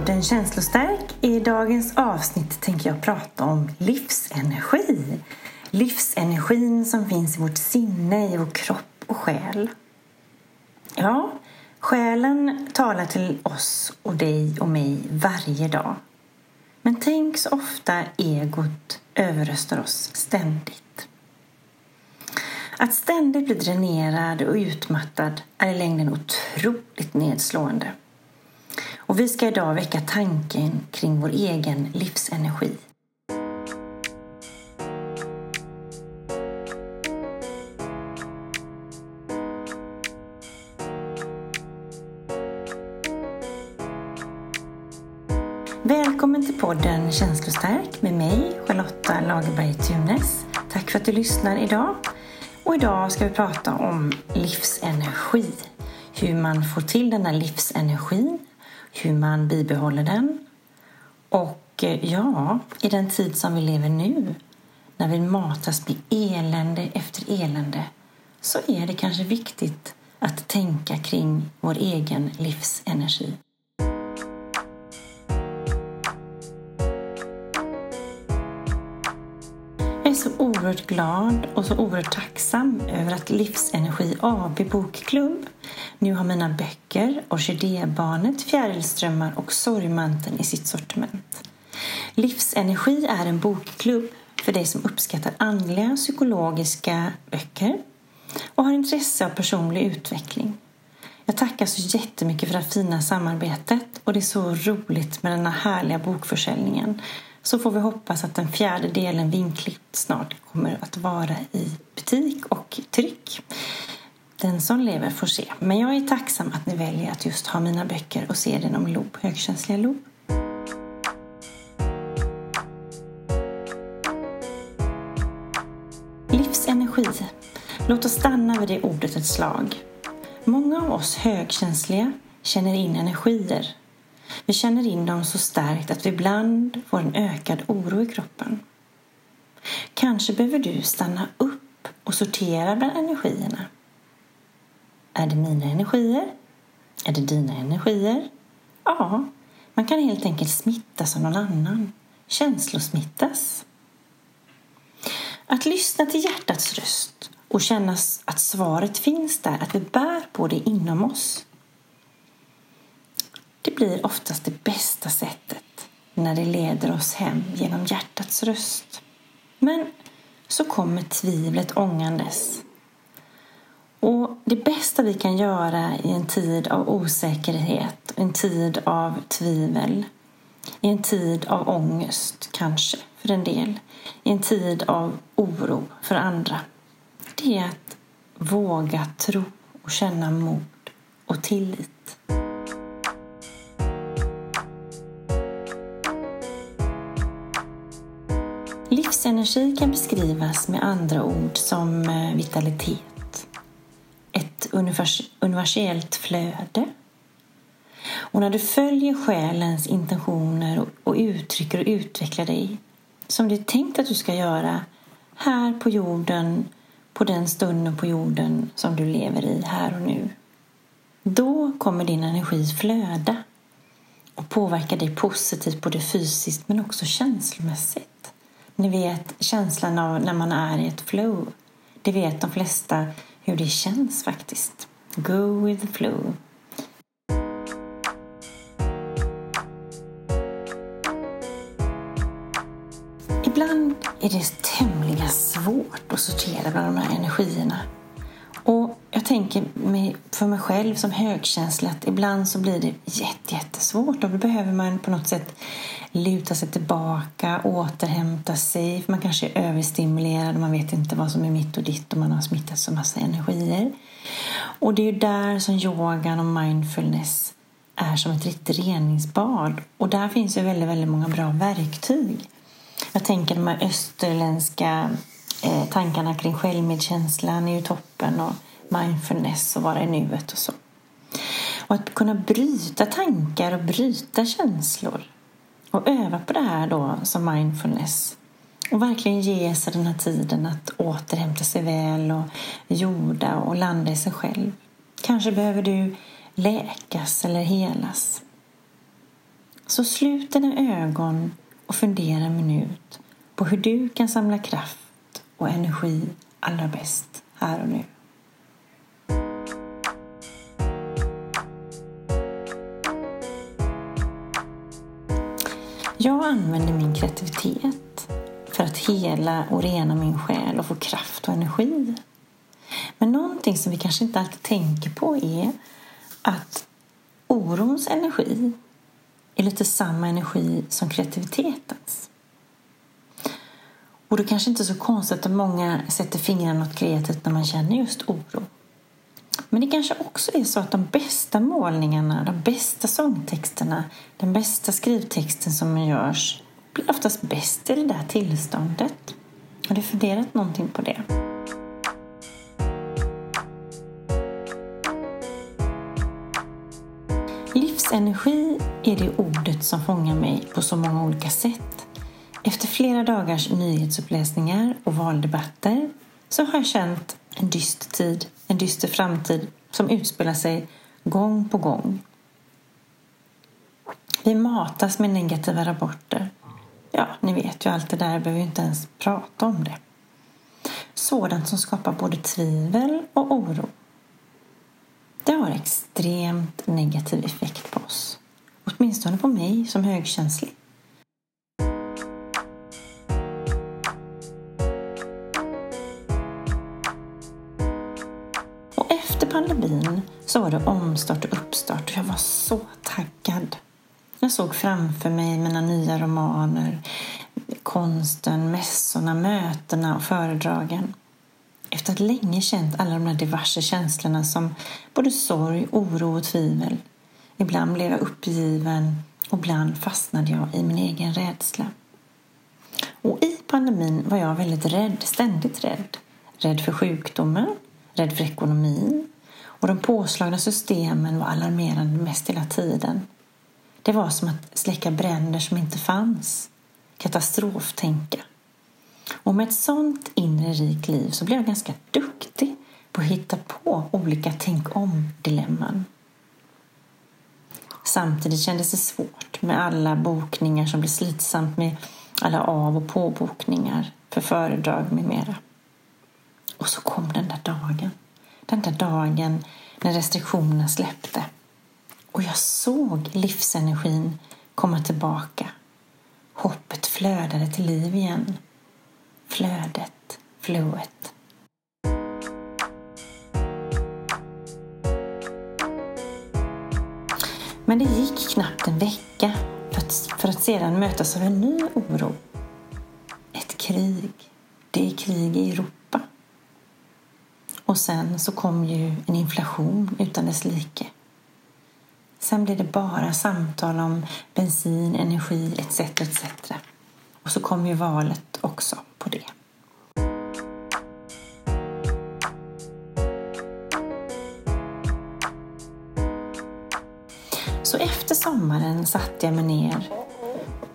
Podden Känslostark. I dagens avsnitt tänker jag prata om livsenergi. Livsenergin som finns i vårt sinne, i vår kropp och själ. Ja, själen talar till oss och dig och mig varje dag. Men tänk så ofta egot överröstar oss ständigt. Att ständigt bli dränerad och utmattad är i längden otroligt nedslående. Och vi ska idag väcka tanken kring vår egen livsenergi. Välkommen till podden Känslostark med mig, Charlotta Lagerberg Tunes. Tack för att du lyssnar idag. Och idag ska vi prata om livsenergi. Hur man får till den här livsenergin hur man bibehåller den. Och eh, ja, i den tid som vi lever nu, när vi matas med elände efter elände, så är det kanske viktigt att tänka kring vår egen livsenergi. Jag är så oerhört glad och så oerhört tacksam över att Livsenergi AB Bokklubb nu har mina böcker Orkidébarnet, Fjärilströmmar och Sorgmanteln i sitt sortiment. Livsenergi är en bokklubb för dig som uppskattar andliga psykologiska böcker och har intresse av personlig utveckling. Jag tackar så jättemycket för det fina samarbetet och det är så roligt med den här härliga bokförsäljningen. Så får vi hoppas att den fjärde delen Vinklippt snart kommer att vara i butik och tryck. Den som lever får se. Men jag är tacksam att ni väljer att just ha mina böcker och se den om LOB, högkänsliga LOB. Livsenergi. Låt oss stanna vid det ordet ett slag. Många av oss högkänsliga känner in energier. Vi känner in dem så starkt att vi ibland får en ökad oro i kroppen. Kanske behöver du stanna upp och sortera bland energierna. Är det mina energier? Är det dina energier? Ja, man kan helt enkelt smittas av någon annan. Känslosmittas. Att lyssna till hjärtats röst och känna att svaret finns där, att vi bär på det inom oss. Det blir oftast det bästa sättet när det leder oss hem genom hjärtats röst. Men så kommer tvivlet ångandes och Det bästa bästa vi kan göra i en tid av osäkerhet, en tid av tvivel, i en tid av ångest kanske för en del, i en tid av oro för andra, det är att våga tro och känna mod och tillit. Livsenergi kan beskrivas med andra ord som eh, vitalitet, vitalitet universellt flöde. Och när du följer själens intentioner och uttrycker och utvecklar dig som det är tänkt att du ska göra här på jorden, på den stunden på jorden som du lever i här och nu. Då kommer din energi flöda och påverka dig positivt både fysiskt men också känslomässigt. Ni vet känslan av när man är i ett flow. Det vet de flesta hur det känns faktiskt. Go with the flow. Ibland är det tämligen svårt att sortera bland de här energierna. Och jag tänker för mig själv som högkänslig att ibland så blir det jättesvårt och då behöver man på något sätt luta sig tillbaka, återhämta sig. För man kanske är överstimulerad och man vet inte vad som är mitt och ditt och man har smittats av massa energier. Och det är ju där som yogan och mindfulness är som ett riktigt reningsbad. Och där finns ju väldigt, väldigt många bra verktyg. Jag tänker de här österländska eh, tankarna kring självmedkänslan är ju toppen och mindfulness och vara i nuet och så. Och att kunna bryta tankar och bryta känslor och öva på det här då som mindfulness. Och verkligen ge sig den här tiden att återhämta sig väl och jorda och landa i sig själv. Kanske behöver du läkas eller helas. Så slut dina ögon och fundera en minut på hur du kan samla kraft och energi allra bäst här och nu. Jag använder min kreativitet för att hela och rena min själ och få kraft och energi. Men någonting som vi kanske inte alltid tänker på är att orons energi är lite samma energi som kreativitetens. Och det kanske inte är så konstigt att många sätter fingrarna åt kreativt när man känner just oro. Men det kanske också är så att de bästa målningarna, de bästa sångtexterna, den bästa skrivtexten som görs blir oftast bäst i det där tillståndet. Har du funderat någonting på det? Livsenergi är det ordet som fångar mig på så många olika sätt. Efter flera dagars nyhetsuppläsningar och valdebatter så har jag känt en dyster tid, en dyster framtid som utspelar sig gång på gång. Vi matas med negativa rapporter. Ja, ni vet ju allt det där, behöver ju inte ens prata om det. Sådant som skapar både tvivel och oro. Det har extremt negativ effekt på oss. Åtminstone på mig som högkänslig. Så var det omstart och uppstart och jag var så taggad. Jag såg framför mig mina nya romaner, konsten, mässorna, mötena och föredragen. Efter att länge känt alla de där diverse känslorna som både sorg, oro och tvivel. Ibland blev jag uppgiven och ibland fastnade jag i min egen rädsla. Och i pandemin var jag väldigt rädd, ständigt rädd. Rädd för sjukdomen, rädd för ekonomin och de påslagna systemen var alarmerande mest hela tiden. Det var som att släcka bränder som inte fanns. Katastroftänka. Och med ett sånt inre rikt liv så blev jag ganska duktig på att hitta på olika tänk om-dilemman. Samtidigt kändes det svårt med alla bokningar som blev slitsamt med alla av och påbokningar för föredrag med mera. Och så kom den där dagen. Den där dagen när restriktionerna släppte. Och jag såg livsenergin komma tillbaka. Hoppet flödade till liv igen flödet, flowet. Men det gick knappt en vecka för att, för att sedan mötas av en ny oro. Ett krig. Det är krig i Europa. Och sen så kom ju en inflation utan dess like. Sen blev det bara samtal om bensin, energi etc. etc. Och så kom ju valet också på det. Så efter sommaren satte jag mig ner.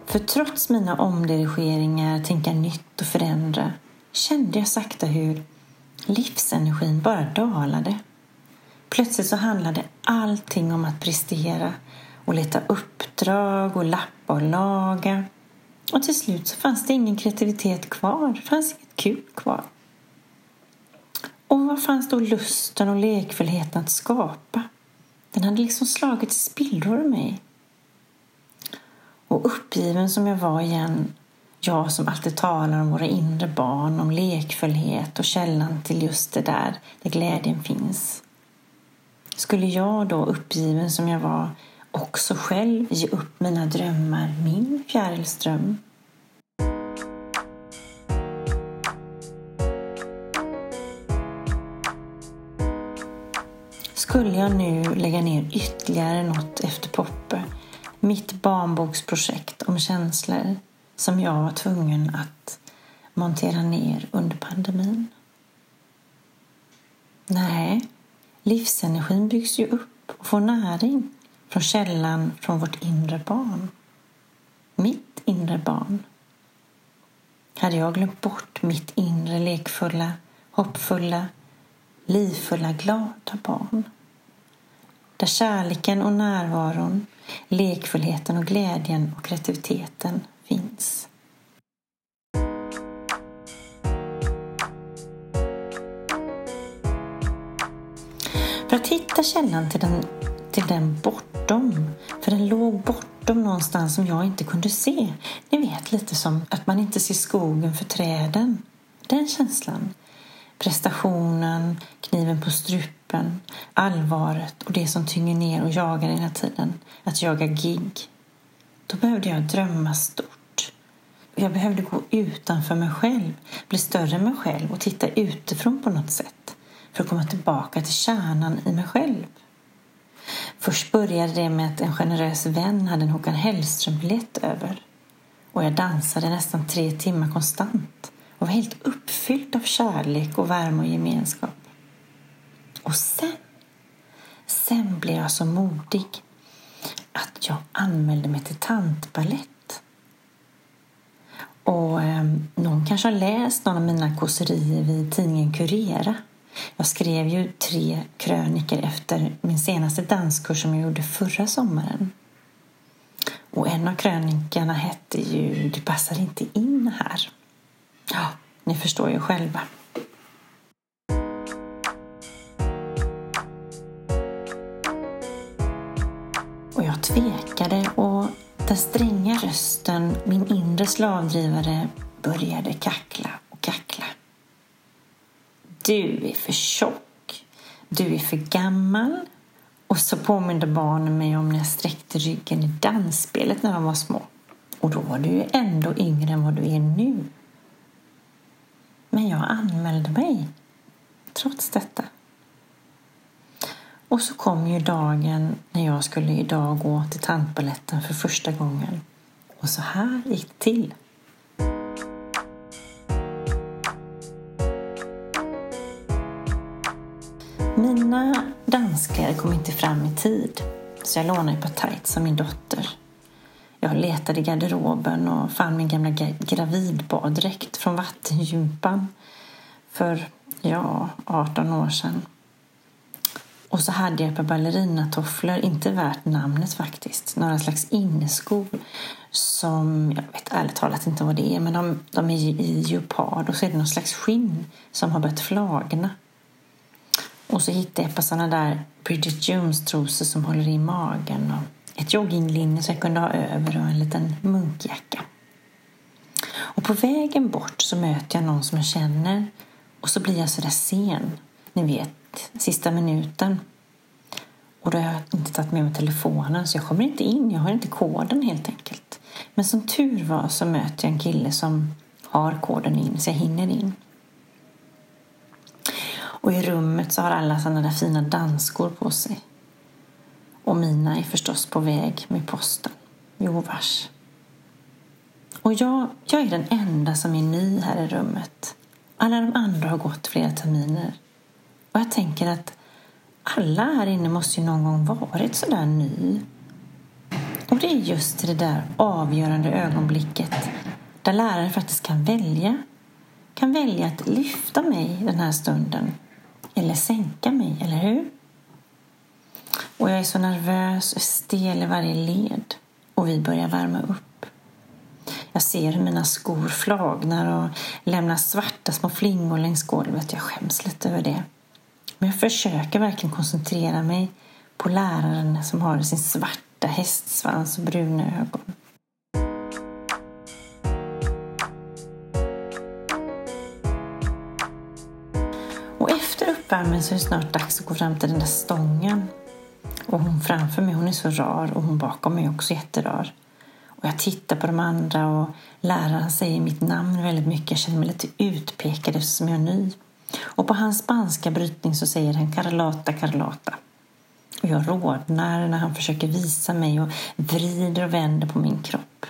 För trots mina omdirigeringar, tänka nytt och förändra kände jag sakta hur livsenergin bara dalade. Plötsligt så handlade allting om att prestera och leta uppdrag och lappa och laga. Och till slut så fanns det ingen kreativitet kvar. Det fanns inget kul kvar. Och var fanns då lusten och lekfullheten att skapa? Den hade liksom slagit spillror i mig. Och uppgiven som jag var igen, jag som alltid talar om våra inre barn, om lekfullhet och källan till just det där, där glädjen finns. Skulle jag då, uppgiven som jag var, också själv ge upp mina drömmar, min fjärilsdröm. Skulle jag nu lägga ner ytterligare något efter Poppe, mitt barnboksprojekt om känslor som jag var tvungen att montera ner under pandemin? Nej, livsenergin byggs ju upp och får näring från källan från vårt inre barn. Mitt inre barn. Hade jag glömt bort mitt inre lekfulla, hoppfulla, livfulla, glada barn där kärleken och närvaron, lekfullheten och glädjen och kreativiteten finns. För att hitta källan till den, till den bortom, för den låg bortom någonstans som jag inte kunde se. Ni vet lite som att man inte ser skogen för träden. Den känslan. Prestationen, kniven på strupen, allvaret och det som tynger ner och jagar hela tiden. Att jaga gig. Då behövde jag drömma stort. Jag behövde gå utanför mig själv, bli större än mig själv och titta utifrån på något sätt för att komma tillbaka till kärnan i mig själv. Först började det med att en generös vän hade en Håkan Hellström-biljett över och jag dansade nästan tre timmar konstant och var helt uppfylld av kärlek och värme och gemenskap. Och sen, sen blev jag så modig jag anmälde mig till tantballett. Och eh, någon kanske har läst någon av mina kåserier vid tidningen Curera. Jag skrev ju tre kröniker efter min senaste danskurs som jag gjorde förra sommaren. Och en av krönikorna hette ju Du passar inte in här. Ja, ni förstår ju själva. Den stränga rösten, min inre slavdrivare, började kackla och kackla. Du är för tjock. Du är för gammal. Och så påminde barnen mig om när jag sträckte ryggen i dansspelet när de var små. Och då var du ju ändå yngre än vad du är nu. Men jag anmälde mig, trots detta. Och så kom ju dagen när jag skulle idag gå till tantbaletten för första gången. Och så här gick det till. Mina danskläder kom inte fram i tid så jag lånade ett par tights av min dotter. Jag letade i garderoben och fann min gamla gravidbaddräkt från vattengympan för, ja, 18 år sedan. Och så hade jag ett par ballerinatofflor, inte värt namnet faktiskt. Några slags inneskor som, jag vet ärligt talat inte vad det är, men de, de är i leopard och så är det någon slags skinn som har börjat flagna. Och så hittade jag ett par sådana där Bridget Jones-trosor som håller i magen och ett jogginglinne som jag kunde ha över och en liten munkjacka. Och på vägen bort så möter jag någon som jag känner och så blir jag sådär sen. Ni vet, sista minuten. Och då har jag inte tagit med mig telefonen så jag kommer inte in. Jag har inte koden helt enkelt. Men som tur var så möter jag en kille som har koden in så jag hinner in. Och i rummet så har alla sådana där fina dansskor på sig. Och mina är förstås på väg med posten. Jo vars. Och jag, jag är den enda som är ny här i rummet. Alla de andra har gått flera terminer. Och jag tänker att alla här inne måste ju någon gång varit sådär ny. Och det är just det där avgörande ögonblicket där läraren faktiskt kan välja. Kan välja att lyfta mig den här stunden eller sänka mig, eller hur? Och jag är så nervös och stel i varje led och vi börjar värma upp. Jag ser hur mina skor flagnar och lämnar svarta små flingor längs golvet. Jag skäms lite över det. Men jag försöker verkligen koncentrera mig på läraren som har sin svarta hästsvans och bruna ögon. Och efter uppvärmningen så är det snart dags att gå fram till den där stången. Och hon framför mig, hon är så rar och hon bakom mig är också jätterar. Och jag tittar på de andra och läraren säger mitt namn väldigt mycket. Jag känner mig lite utpekad eftersom jag är ny. Och på hans spanska brytning så säger han Carlota, Carlota. Och jag rodnar när han försöker visa mig och vrider och vänder på min kropp.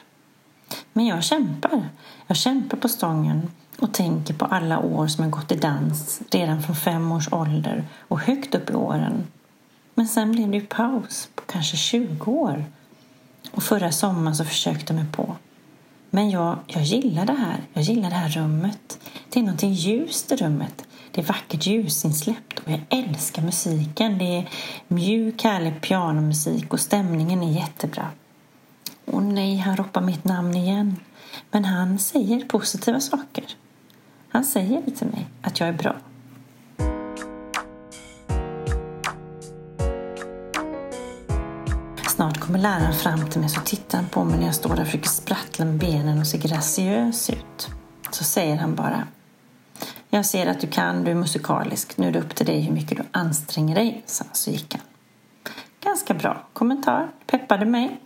Men jag kämpar. Jag kämpar på stången och tänker på alla år som jag gått i dans redan från fem års ålder och högt upp i åren. Men sen blev det ju paus på kanske 20 år. Och förra sommaren så försökte jag mig på. Men jag, jag gillar det här. Jag gillar det här rummet. Det är någonting ljust i rummet. Det är vackert ljusinsläppt och jag älskar musiken. Det är mjuk, härlig pianomusik och stämningen är jättebra. Och nej, han ropar mitt namn igen. Men han säger positiva saker. Han säger till mig att jag är bra. Kommer läraren fram till mig så tittar han på mig när jag står där och försöker sprattla med benen och ser graciös ut. Så säger han bara Jag ser att du kan, du är musikalisk. Nu är det upp till dig hur mycket du anstränger dig. Så gick han. Ganska bra kommentar. Peppade mig.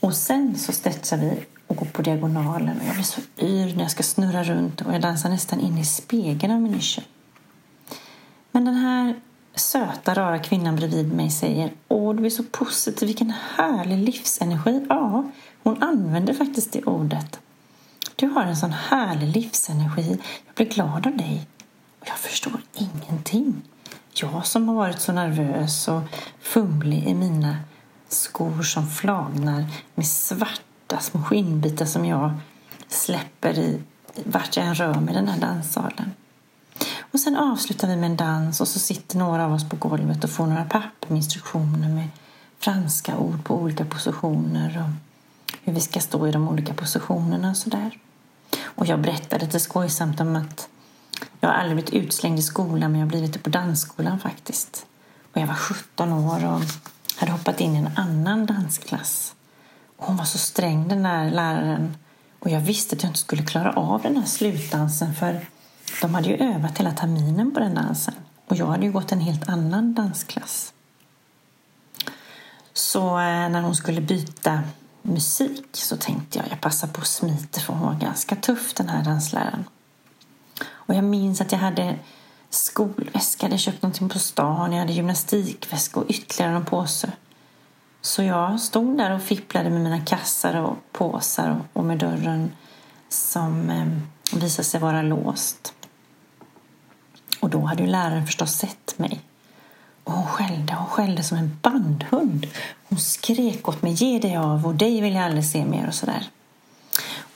Och sen så stretchar vi och går på diagonalen och jag blir så yr när jag ska snurra runt och jag dansar nästan in i spegeln av minischen. Men den här söta, rara kvinnan bredvid mig säger Åh, du är så positiv, vilken härlig livsenergi. Ja, hon använder faktiskt det ordet. Du har en sån härlig livsenergi. Jag blir glad av dig. Och jag förstår ingenting. Jag som har varit så nervös och fumlig i mina skor som flagnar med svarta små skinnbitar som jag släpper i vart jag än rör mig i den här danssalen. Och sen avslutar vi med en dans och så sitter några av oss på golvet och får några papper med instruktioner med franska ord på olika positioner och hur vi ska stå i de olika positionerna och sådär. Och jag berättade lite skojsamt om att jag har aldrig blivit utslängd i skolan men jag har blivit det på dansskolan faktiskt. Och jag var 17 år och hade hoppat in i en annan dansklass. Och hon var så sträng den där läraren och jag visste att jag inte skulle klara av den här slutdansen för de hade ju övat hela terminen på den dansen och jag hade ju gått en helt annan dansklass. Så eh, när hon skulle byta musik så tänkte jag jag passar på att smita för hon var ganska tuff den här dansläraren. Och jag minns att jag hade skolväska, jag hade köpt någonting på stan, jag hade gymnastikväska och ytterligare någon påse. Så jag stod där och fipplade med mina kassar och påsar och med dörren som eh, visade sig vara låst. Och då hade ju läraren förstås sett mig. Och hon skällde, hon skällde som en bandhund. Hon skrek åt mig, ge dig av och dig vill jag aldrig se mer och sådär.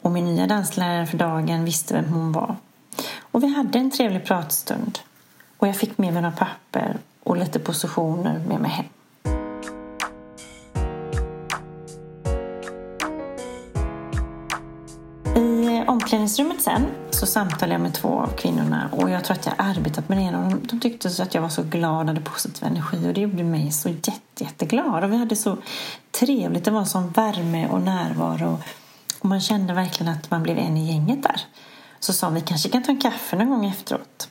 Och min nya danslärare för dagen visste vem hon var. Och vi hade en trevlig pratstund. Och jag fick med mig några papper och lite positioner med mig hem. I eh, omklädningsrummet sen så samtalade jag med två av kvinnorna och jag tror att jag arbetat med det ena och de tyckte så att jag var så glad och hade positiv energi och det gjorde mig så jätte, jätteglad och vi hade så trevligt. Det var sån värme och närvaro och man kände verkligen att man blev en i gänget där. Så sa vi kanske kan ta en kaffe någon gång efteråt.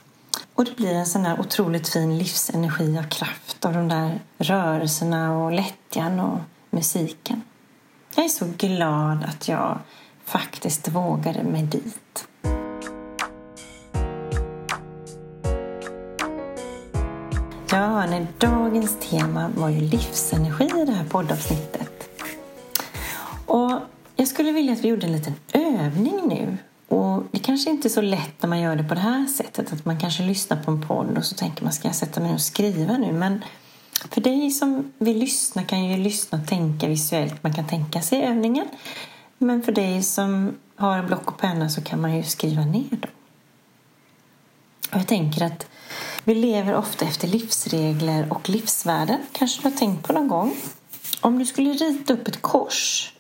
Och det blir en sån där otroligt fin livsenergi och kraft av de där rörelserna och lättjan och musiken. Jag är så glad att jag faktiskt vågade mig dit. Ja, hörni, dagens tema var ju livsenergi i det här poddavsnittet. Och jag skulle vilja att vi gjorde en liten övning nu. Och Det kanske inte är så lätt när man gör det på det här sättet. Att man kanske lyssnar på en podd och så tänker man ska jag sätta mig och skriva nu. Men för dig som vill lyssna kan ju lyssna och tänka visuellt. Man kan tänka sig övningen. Men för dig som har en block och penna så kan man ju skriva ner dem. Och jag tänker att vi lever ofta efter livsregler och livsvärden. Kanske du har tänkt på någon gång? Om du skulle rita upp ett kors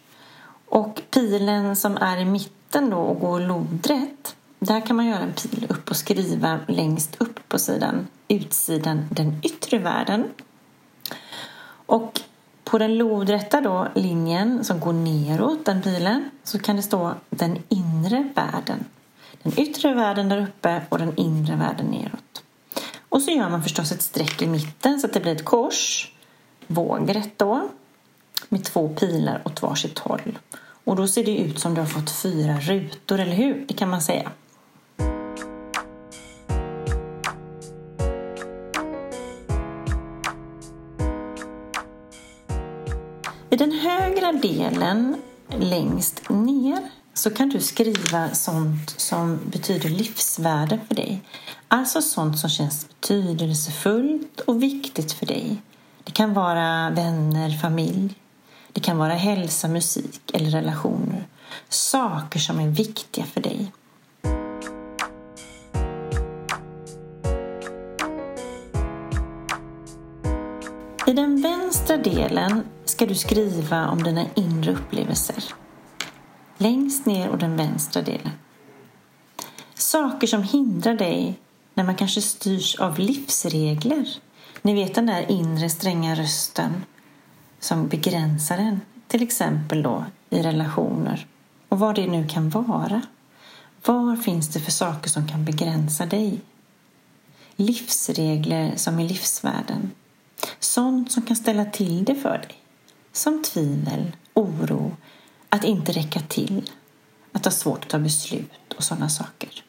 och pilen som är i mitten då och går lodrätt där kan man göra en pil upp och skriva längst upp på sidan, utsidan, den yttre världen. Och på den lodrätta då, linjen som går neråt, den pilen, så kan det stå den inre världen. Den yttre världen där uppe och den inre världen neråt. Och så gör man förstås ett streck i mitten så att det blir ett kors, vågrätt då, med två pilar åt varsitt håll. Och då ser det ut som du har fått fyra rutor, eller hur? Det kan man säga. I den högra delen längst ner så kan du skriva sånt som betyder livsvärde för dig. Alltså sånt som känns betydelsefullt och viktigt för dig. Det kan vara vänner, familj. Det kan vara hälsa, musik eller relationer. Saker som är viktiga för dig. I den vänstra delen ska du skriva om dina inre upplevelser. Längst ner och den vänstra delen. Saker som hindrar dig när man kanske styrs av livsregler. Ni vet den där inre stränga rösten som begränsar en. Till exempel då i relationer och vad det nu kan vara. Vad finns det för saker som kan begränsa dig? Livsregler som i livsvärlden. Sånt som kan ställa till det för dig. Som tvivel, oro, att inte räcka till, att ha svårt att ta beslut och sådana saker.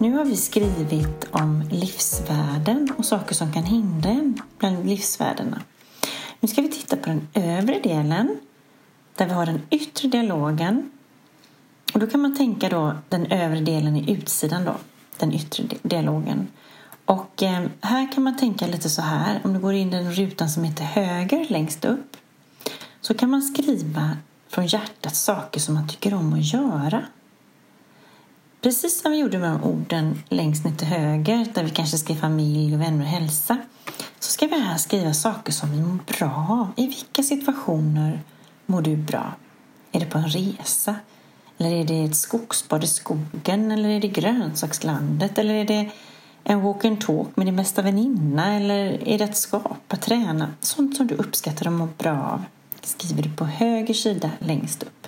Nu har vi skrivit om livsvärden och saker som kan hindra en bland livsvärdena. Nu ska vi titta på den övre delen där vi har den yttre dialogen. Och då kan man tänka då den övre delen i utsidan då, den yttre dialogen. Och eh, här kan man tänka lite så här, om du går in i den rutan som heter höger längst upp så kan man skriva från hjärtat saker som man tycker om att göra. Precis som vi gjorde med de orden längst ner till höger, där vi kanske skrev familj, vänner och hälsa, så ska vi här skriva saker som vi mår bra av. I vilka situationer mår du bra? Är det på en resa? Eller är det ett skogsbad i skogen? Eller är det grönsakslandet? Eller är det en walk and talk med din bästa väninna? Eller är det att skapa, träna? Sånt som du uppskattar och mår bra av skriver du på höger sida längst upp.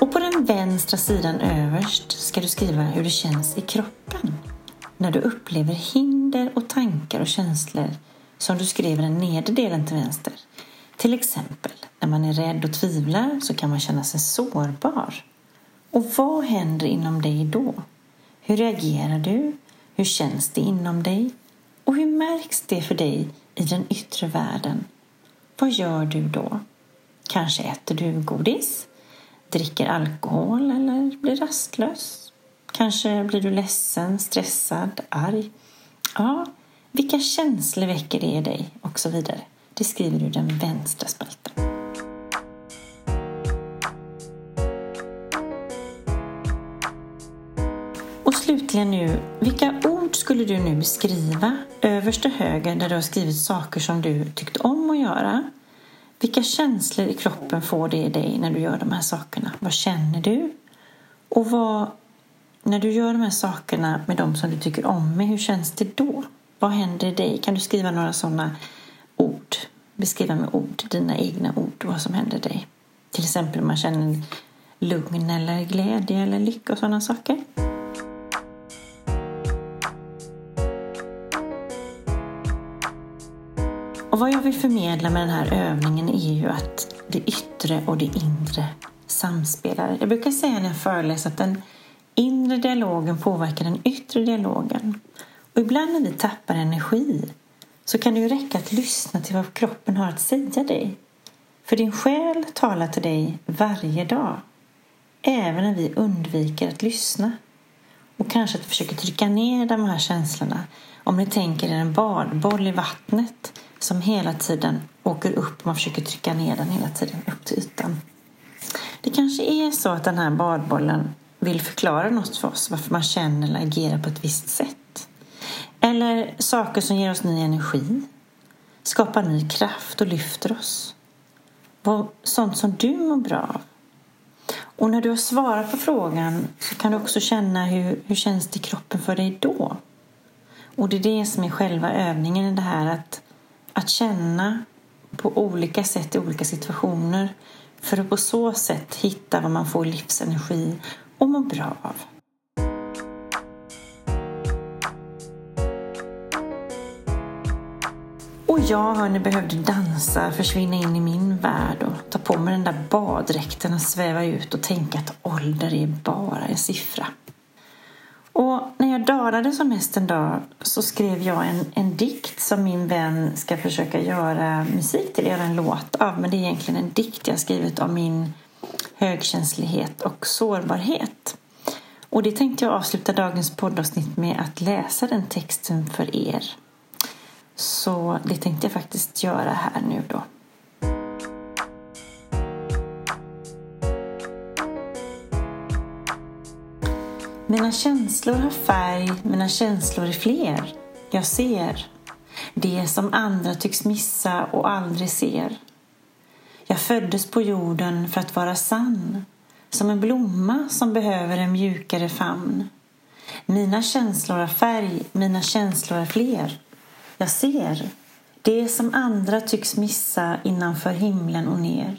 Och på den vänstra sidan överst ska du skriva hur det känns i kroppen när du upplever hinder och tankar och känslor som du skrev i den nedre delen till vänster. Till exempel, när man är rädd och tvivlar så kan man känna sig sårbar. Och vad händer inom dig då? Hur reagerar du? Hur känns det inom dig? Och hur märks det för dig i den yttre världen? Vad gör du då? Kanske äter du godis? dricker alkohol eller blir rastlös. Kanske blir du ledsen, stressad, arg. Ja, vilka känslor väcker det i dig? Och så vidare. Det skriver du i den vänstra spalten. Och slutligen nu, vilka ord skulle du nu beskriva överst till höger där du har skrivit saker som du tyckt om att göra vilka känslor i kroppen får det i dig när du gör de här sakerna? Vad känner du? Och vad, när du gör de här sakerna med de som du tycker om med, hur känns det då? Vad händer i dig? Kan du skriva några sådana? Beskriva med ord, dina egna ord, vad som händer dig. Till exempel om man känner lugn eller glädje eller lycka och sådana saker. Och vad jag vill förmedla med den här övningen är ju att det yttre och det inre samspelar. Jag brukar säga när jag föreläser att den inre dialogen påverkar den yttre dialogen. Och ibland när vi tappar energi så kan det ju räcka att lyssna till vad kroppen har att säga dig. För din själ talar till dig varje dag. Även när vi undviker att lyssna. Och kanske att vi försöker trycka ner de här känslorna. Om ni tänker er en badboll i vattnet som hela tiden åker upp och man försöker trycka ner den hela tiden upp till ytan. Det kanske är så att den här badbollen vill förklara något för oss, varför man känner eller agerar på ett visst sätt. Eller saker som ger oss ny energi, skapar ny kraft och lyfter oss. Sånt som du mår bra av. Och när du har svarat på frågan så kan du också känna hur, hur känns det i kroppen för dig då? Och det är det som är själva övningen i det här att att känna på olika sätt i olika situationer för att på så sätt hitta vad man får livsenergi och må bra av. Och jag hörni, behövde dansa, försvinna in i min värld och ta på mig den där baddräkten och sväva ut och tänka att ålder är bara en siffra. Och när jag dalade som mest en dag så skrev jag en, en dikt som min vän ska försöka göra musik till, göra en låt av. Men det är egentligen en dikt jag skrivit om min högkänslighet och sårbarhet. Och det tänkte jag avsluta dagens poddavsnitt med att läsa den texten för er. Så det tänkte jag faktiskt göra här nu då. Mina känslor har färg, mina känslor är fler. Jag ser det som andra tycks missa och aldrig ser. Jag föddes på jorden för att vara sann som en blomma som behöver en mjukare famn. Mina känslor har färg, mina känslor är fler. Jag ser det som andra tycks missa innanför himlen och ner.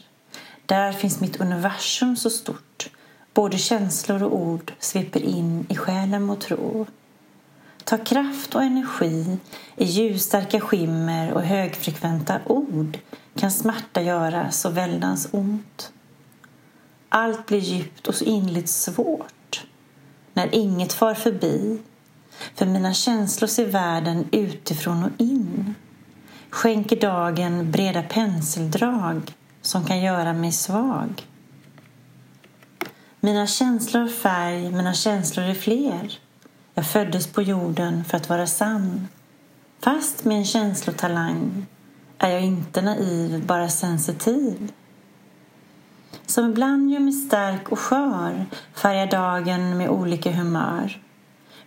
Där finns mitt universum så stort. Både känslor och ord sveper in i själen mot tro. Ta kraft och energi i ljusstarka skimmer och högfrekventa ord kan smärta göra så väldans ont. Allt blir djupt och så inligt svårt när inget far förbi. För mina känslor ser världen utifrån och in. Skänker dagen breda penseldrag som kan göra mig svag. Mina känslor har färg, mina känslor är fler. Jag föddes på jorden för att vara sann. Fast med en känslotalang är jag inte naiv, bara sensitiv som ibland gör mig stark och skör färgar dagen med olika humör.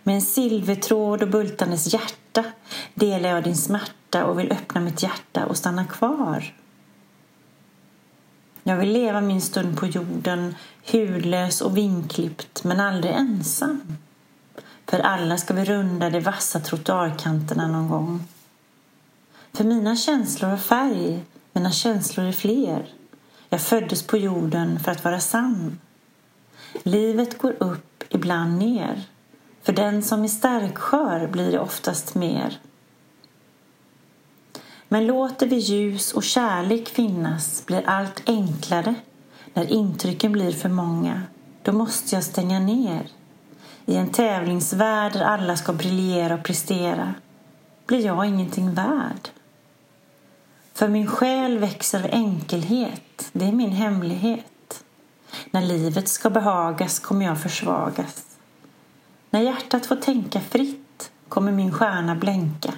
Med en silvertråd och bultandes hjärta delar jag din smärta och vill öppna mitt hjärta och stanna kvar. Jag vill leva min stund på jorden hudlös och vinklippt men aldrig ensam. För alla ska vi runda de vassa trottoarkanterna någon gång. För mina känslor har färg, mina känslor är fler. Jag föddes på jorden för att vara sann. Livet går upp, ibland ner. För den som är starkskör blir det oftast mer. Men låter vi ljus och kärlek finnas blir allt enklare. När intrycken blir för många, då måste jag stänga ner. I en tävlingsvärld där alla ska briljera och prestera blir jag ingenting värd. För min själ växer av enkelhet, det är min hemlighet. När livet ska behagas kommer jag försvagas. När hjärtat får tänka fritt kommer min stjärna blänka.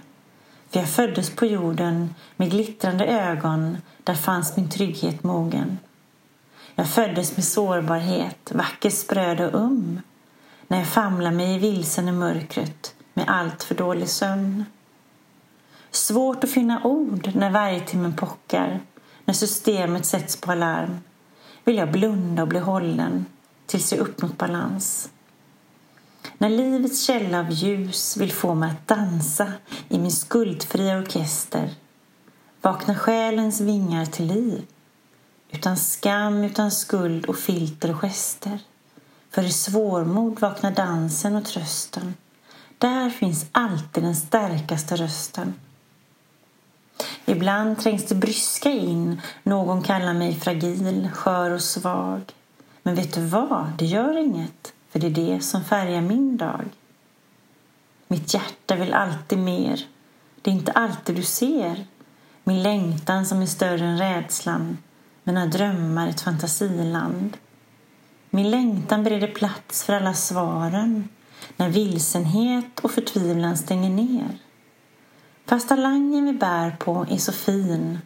För jag föddes på jorden med glittrande ögon, där fanns min trygghet mogen. Jag föddes med sårbarhet, vacker, spröd och um. När jag famlar mig vilsen i mörkret med allt för dålig sömn. Svårt att finna ord när vargtimmen pockar, när systemet sätts på alarm. Vill jag blunda och bli hållen tills jag uppnått balans. När livets källa av ljus vill få mig att dansa i min skuldfria orkester vaknar själens vingar till liv. Utan skam, utan skuld och filter och gester. För i svårmod vaknar dansen och trösten. Där finns alltid den starkaste rösten. Ibland trängs det bryska in. Någon kallar mig fragil, skör och svag. Men vet du vad? Det gör inget, för det är det som färgar min dag. Mitt hjärta vill alltid mer. Det är inte alltid du ser. Min längtan som är större än rädslan. Mina drömmar ett fantasiland. Min längtan bereder plats för alla svaren när vilsenhet och förtvivlan stänger ner. Fast talangen vi bär på är så fin.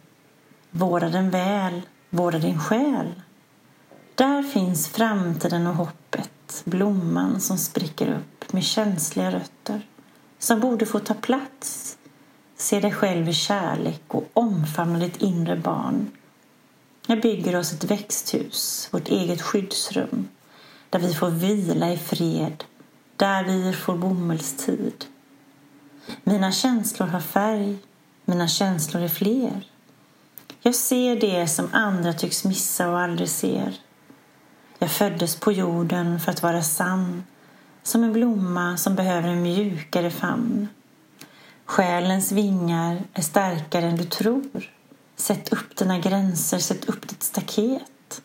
Vårda den väl, vårda din själ. Där finns framtiden och hoppet, blomman som spricker upp med känsliga rötter som borde få ta plats. Se dig själv i kärlek och omfamna ditt inre barn. Jag bygger oss ett växthus, vårt eget skyddsrum där vi får vila i fred, där vi får bomullstid. Mina känslor har färg, mina känslor är fler. Jag ser det som andra tycks missa och aldrig ser. Jag föddes på jorden för att vara sann, som en blomma som behöver en mjukare famn. Själens vingar är starkare än du tror. Sätt upp dina gränser, sätt upp ditt staket.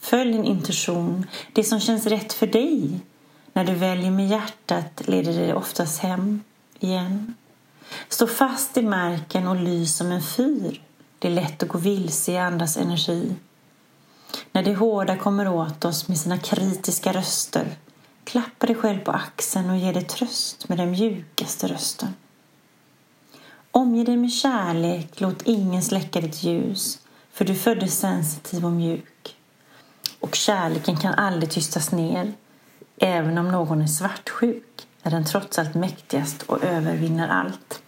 Följ din intuition, det som känns rätt för dig. När du väljer med hjärtat leder det oftast hem igen. Stå fast i marken och lys som en fyr. Det är lätt att gå vilse i andras energi. När det hårda kommer åt oss med sina kritiska röster Klappa dig själv på axeln och ge dig tröst med den mjukaste rösten. Omge dig med kärlek, låt ingen släcka ditt ljus, för du föddes sensitiv och mjuk. Och kärleken kan aldrig tystas ner. Även om någon är svartsjuk är den trots allt mäktigast och övervinner allt.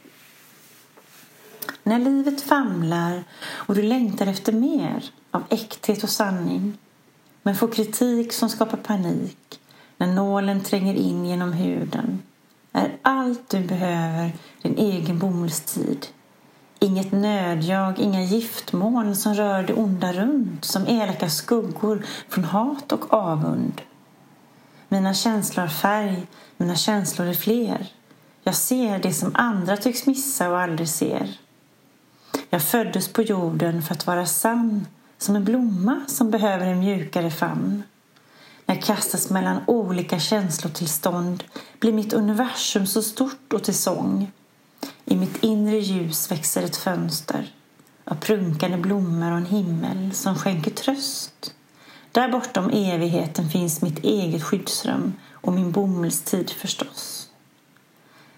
När livet famlar och du längtar efter mer av äkthet och sanning men får kritik som skapar panik när nålen tränger in genom huden är allt du behöver din egen bomullstid. Inget nödjag, inga giftmoln som rör det onda runt som elaka skuggor från hat och avund. Mina känslor har färg, mina känslor är fler. Jag ser det som andra tycks missa och aldrig ser. Jag föddes på jorden för att vara sann som en blomma som behöver en mjukare famn. När jag kastas mellan olika känslotillstånd blir mitt universum så stort och till sång. I mitt inre ljus växer ett fönster av prunkande blommor och en himmel som skänker tröst. Där bortom evigheten finns mitt eget skyddsrum och min bomullstid förstås.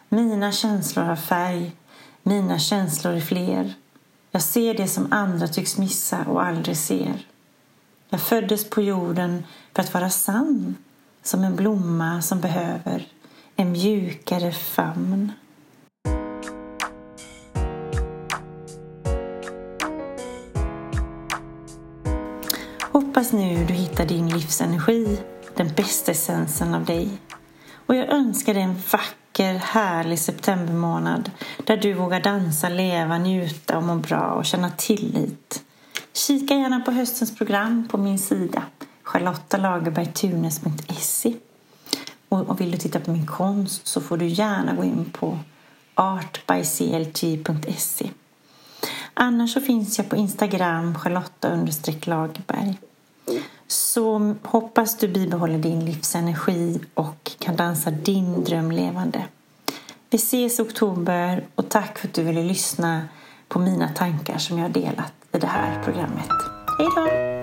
Mina känslor har färg, mina känslor är fler. Jag ser det som andra tycks missa och aldrig ser. Jag föddes på jorden för att vara sann som en blomma som behöver en mjukare famn. Hoppas nu du hittar din livsenergi, den bästa essensen av dig. Och jag önskar dig en vacker, härlig septembermånad där du vågar dansa, leva, njuta och må bra och känna tillit. Kika gärna på höstens program på min sida charlottalagerbergtunes.se och vill du titta på min konst så får du gärna gå in på artbyclt.se Annars så finns jag på Instagram, Charlotta Lagerberg. Så hoppas du bibehåller din livsenergi och kan dansa din dröm levande. Vi ses i oktober och tack för att du ville lyssna på mina tankar som jag har delat i det här programmet. Hej då!